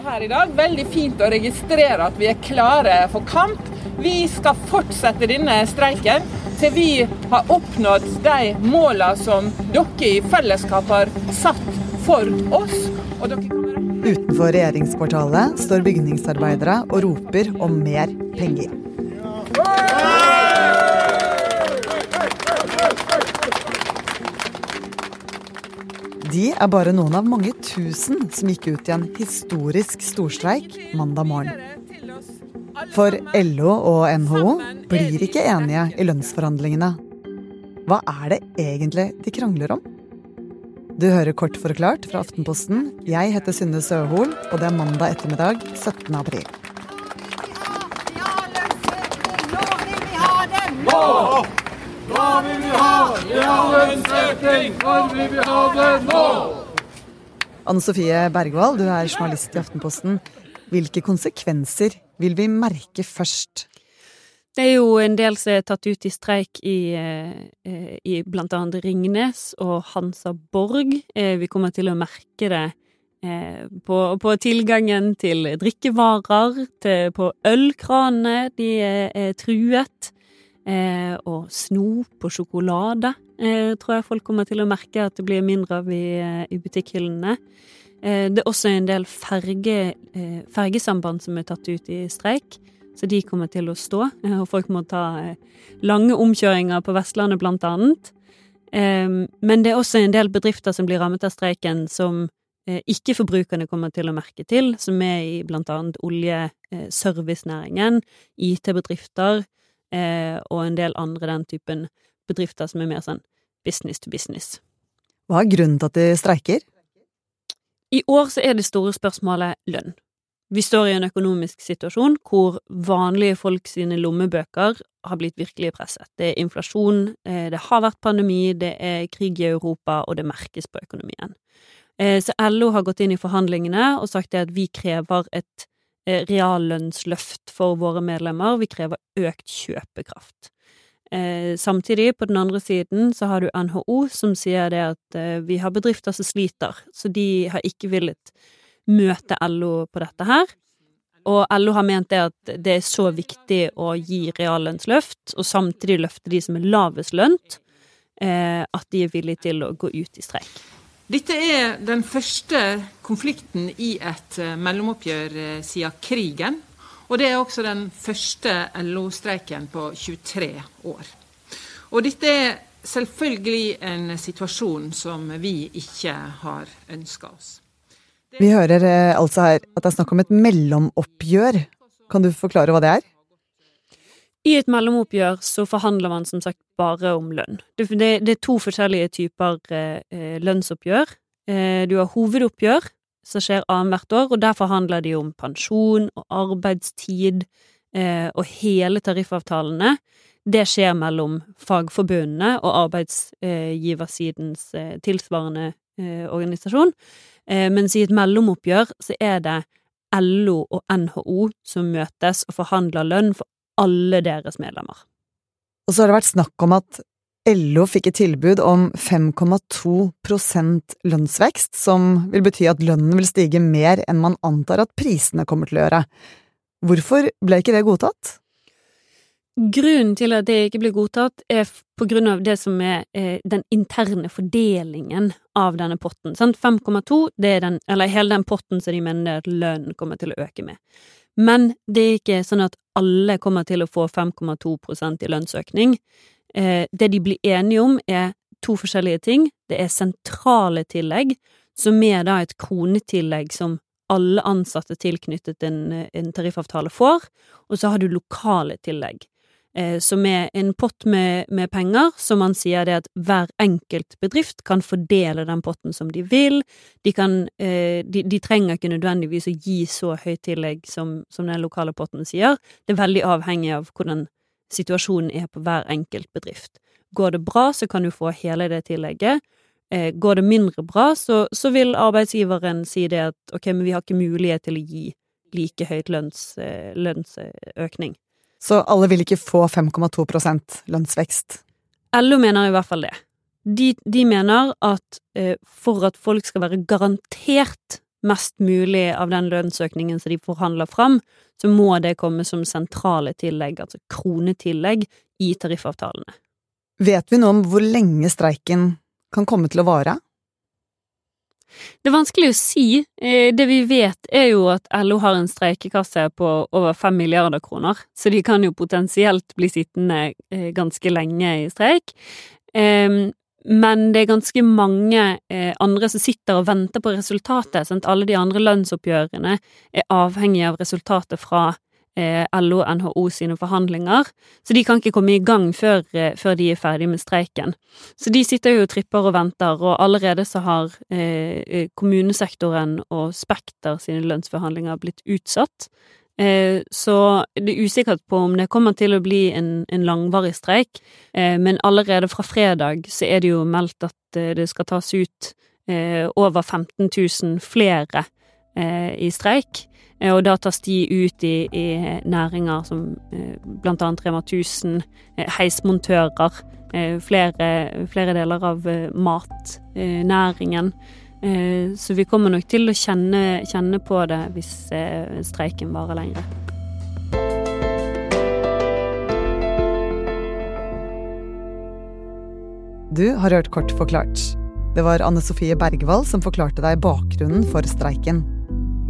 her i dag. Veldig fint å registrere at vi er klare for kamp. Vi skal fortsette denne streiken til vi har oppnådd de målene som dere i fellesskap har satt for oss. Utenfor regjeringskvartalet står bygningsarbeidere og roper om mer penger. De er bare noen av mange tusen som gikk ut i en historisk storstreik mandag morgen. For LO og NHO blir ikke enige i lønnsforhandlingene. Hva er det egentlig de krangler om? Du hører Kort forklart fra Aftenposten. Jeg heter Synne Søhol, og det er mandag ettermiddag 17. april. Nå! Nå vil vi ha Vi har lønnsøkning! Når vil vi ha det nå? Anne Sofie Bergwall, du er journalist i Aftenposten. Hvilke konsekvenser vil vi merke først? Det er jo en del som er tatt ut i streik i, eh, i blant annet Ringnes og Hansa Borg. Eh, vi kommer til å merke det eh, på, på tilgangen til drikkevarer, til, på ølkranene. De er truet. Eh, og snop og sjokolade eh, tror jeg folk kommer til å merke at det blir mindre av i, eh, i butikkhyllene. Eh, det er også en del ferge, eh, fergesamband som er tatt ut i streik, så de kommer til å stå. Eh, og folk må ta lange omkjøringer på Vestlandet, blant annet. men det er også en del bedrifter som blir rammet av streiken som ikke-forbrukerne kommer til å merke til, som er i blant annet olje, servicenæringen, IT-bedrifter eh, og en del andre den typen bedrifter som er mer sånn business to business. Hva er grunnen til at de streiker? I år så er det store spørsmålet lønn. Vi står i en økonomisk situasjon hvor vanlige folk sine lommebøker har blitt virkelig presset. Det er inflasjon, eh, det har vært pandemi, det er krig i Europa, og det merkes på økonomien. Eh, så LO har gått inn i forhandlingene og sagt at vi krever et reallønnsløft for våre medlemmer. Vi krever økt kjøpekraft. Eh, samtidig, på den andre siden, så har du NHO som sier det at eh, vi har bedrifter som sliter, så de har ikke villet møte LO på dette her. Og LO har ment det at det er så viktig å gi reallønnsløft, og samtidig løfte de som er lavest lønt, at de er villige til å gå ut i streik. Dette er den første konflikten i et eh, mellomoppgjør eh, siden krigen. Og det er også den første LO-streiken på 23 år. Og dette er selvfølgelig en situasjon som vi ikke har ønska oss. Vi hører eh, altså her at det er snakk om et mellomoppgjør. Kan du forklare hva det er? I et mellomoppgjør så forhandler man som sagt bare om lønn. Det, det, er to forskjellige typer eh, lønnsoppgjør. Eh, du har hovedoppgjør, som skjer annethvert år, og der forhandler de om pensjon og arbeidstid eh, og hele tariffavtalene. Det skjer mellom fagforbundene og arbeidsgiversidens eh, tilsvarende eh, organisasjon. Eh, mens i et mellomoppgjør så er det LO og NHO som møtes og forhandler lønn for alle deres medlemmer. Og så har det vært snakk om at LO fikk et tilbud om 5,2% lønnsvekst, som vil bety at lønnen vil stige mer enn man antar at prisene kommer til å gjøre. Hvorfor ble ikke det godtatt? Grunnen til at det ikke ble godtatt, er på grunn av det som er eh, den interne fordelingen av denne potten. 5,2 det er den, eller hele den potten som de mener at lønnen kommer til å øke med. Men det er ikke sånn at alle kommer til å få 5,2% i lønnsøkning. Eh, det de blir enige om, er to forskjellige ting. Det er sentrale tillegg, som er da et kronetillegg som alle ansatte tilknyttet en, en tariffavtale får, og så har du lokale tillegg. Eh, som er en pott med, med, penger, som man sier det at hver enkelt bedrift kan fordele den potten som de vil. De, kan, eh, de, de trenger ikke nødvendigvis å gi så høyt tillegg som, som, den lokale potten sier. Det er veldig avhengig av hvordan situasjonen er på hver enkelt bedrift. Går det bra, så kan du få hele det tillegget. Eh, går det mindre bra, så, så, vil arbeidsgiveren si det at ok, men vi har ikke mulighet til å gi like høyt lønns, lønnsøkning. Så alle vil ikke få 5,2% lønnsvekst. LO mener i hvert fall det. De, de mener at eh, for at folk skal være garantert mest mulig av den lønnsøkningen som de forhandler fram, så må det komme som sentrale tillegg, altså kronetillegg, i tariffavtalene. Vet vi noe om hvor lenge streiken kan komme til å vare? Det er vanskelig å si. Eh, det vi vet, er jo at LO har en streikekasse på over fem milliarder kroner, så de kan jo potensielt bli sittende eh, ganske lenge i streik. Men det er ganske mange eh, andre som sitter og venter på resultatet. Sant? Alle de andre lønnsoppgjørene er avhengig av resultatet fra LO og NHO sine forhandlinger, så de kan ikke komme i gang før, eh, før de er ferdig med streiken. Så de sitter jo og tripper og venter, og allerede så har eh, eh, kommunesektoren og Spekter sine lønnsforhandlinger blitt utsatt. Eh, så det er usikkert på om det kommer til å bli en, en langvarig streik, eh, men allerede fra fredag så er det jo meldt at eh, det skal tas ut over 15 000 flere i streik. Og da tas de ut i, i næringer som blant annet Rema 1000, heismontører, flere, flere deler av matnæringen. Eh, så vi kommer nok til å kjenne, kjenne på det hvis eh, streiken varer lenger. Du har hørt Kort forklart. Det var Anne Sofie Bergwall som forklarte deg bakgrunnen for streiken.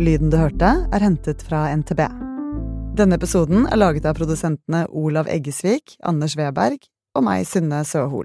Lyden du hørte, er hentet fra NTB. Denne episoden er laget av produsentene Olav Eggesvik, Anders Weberg og meg, Synne Søhol.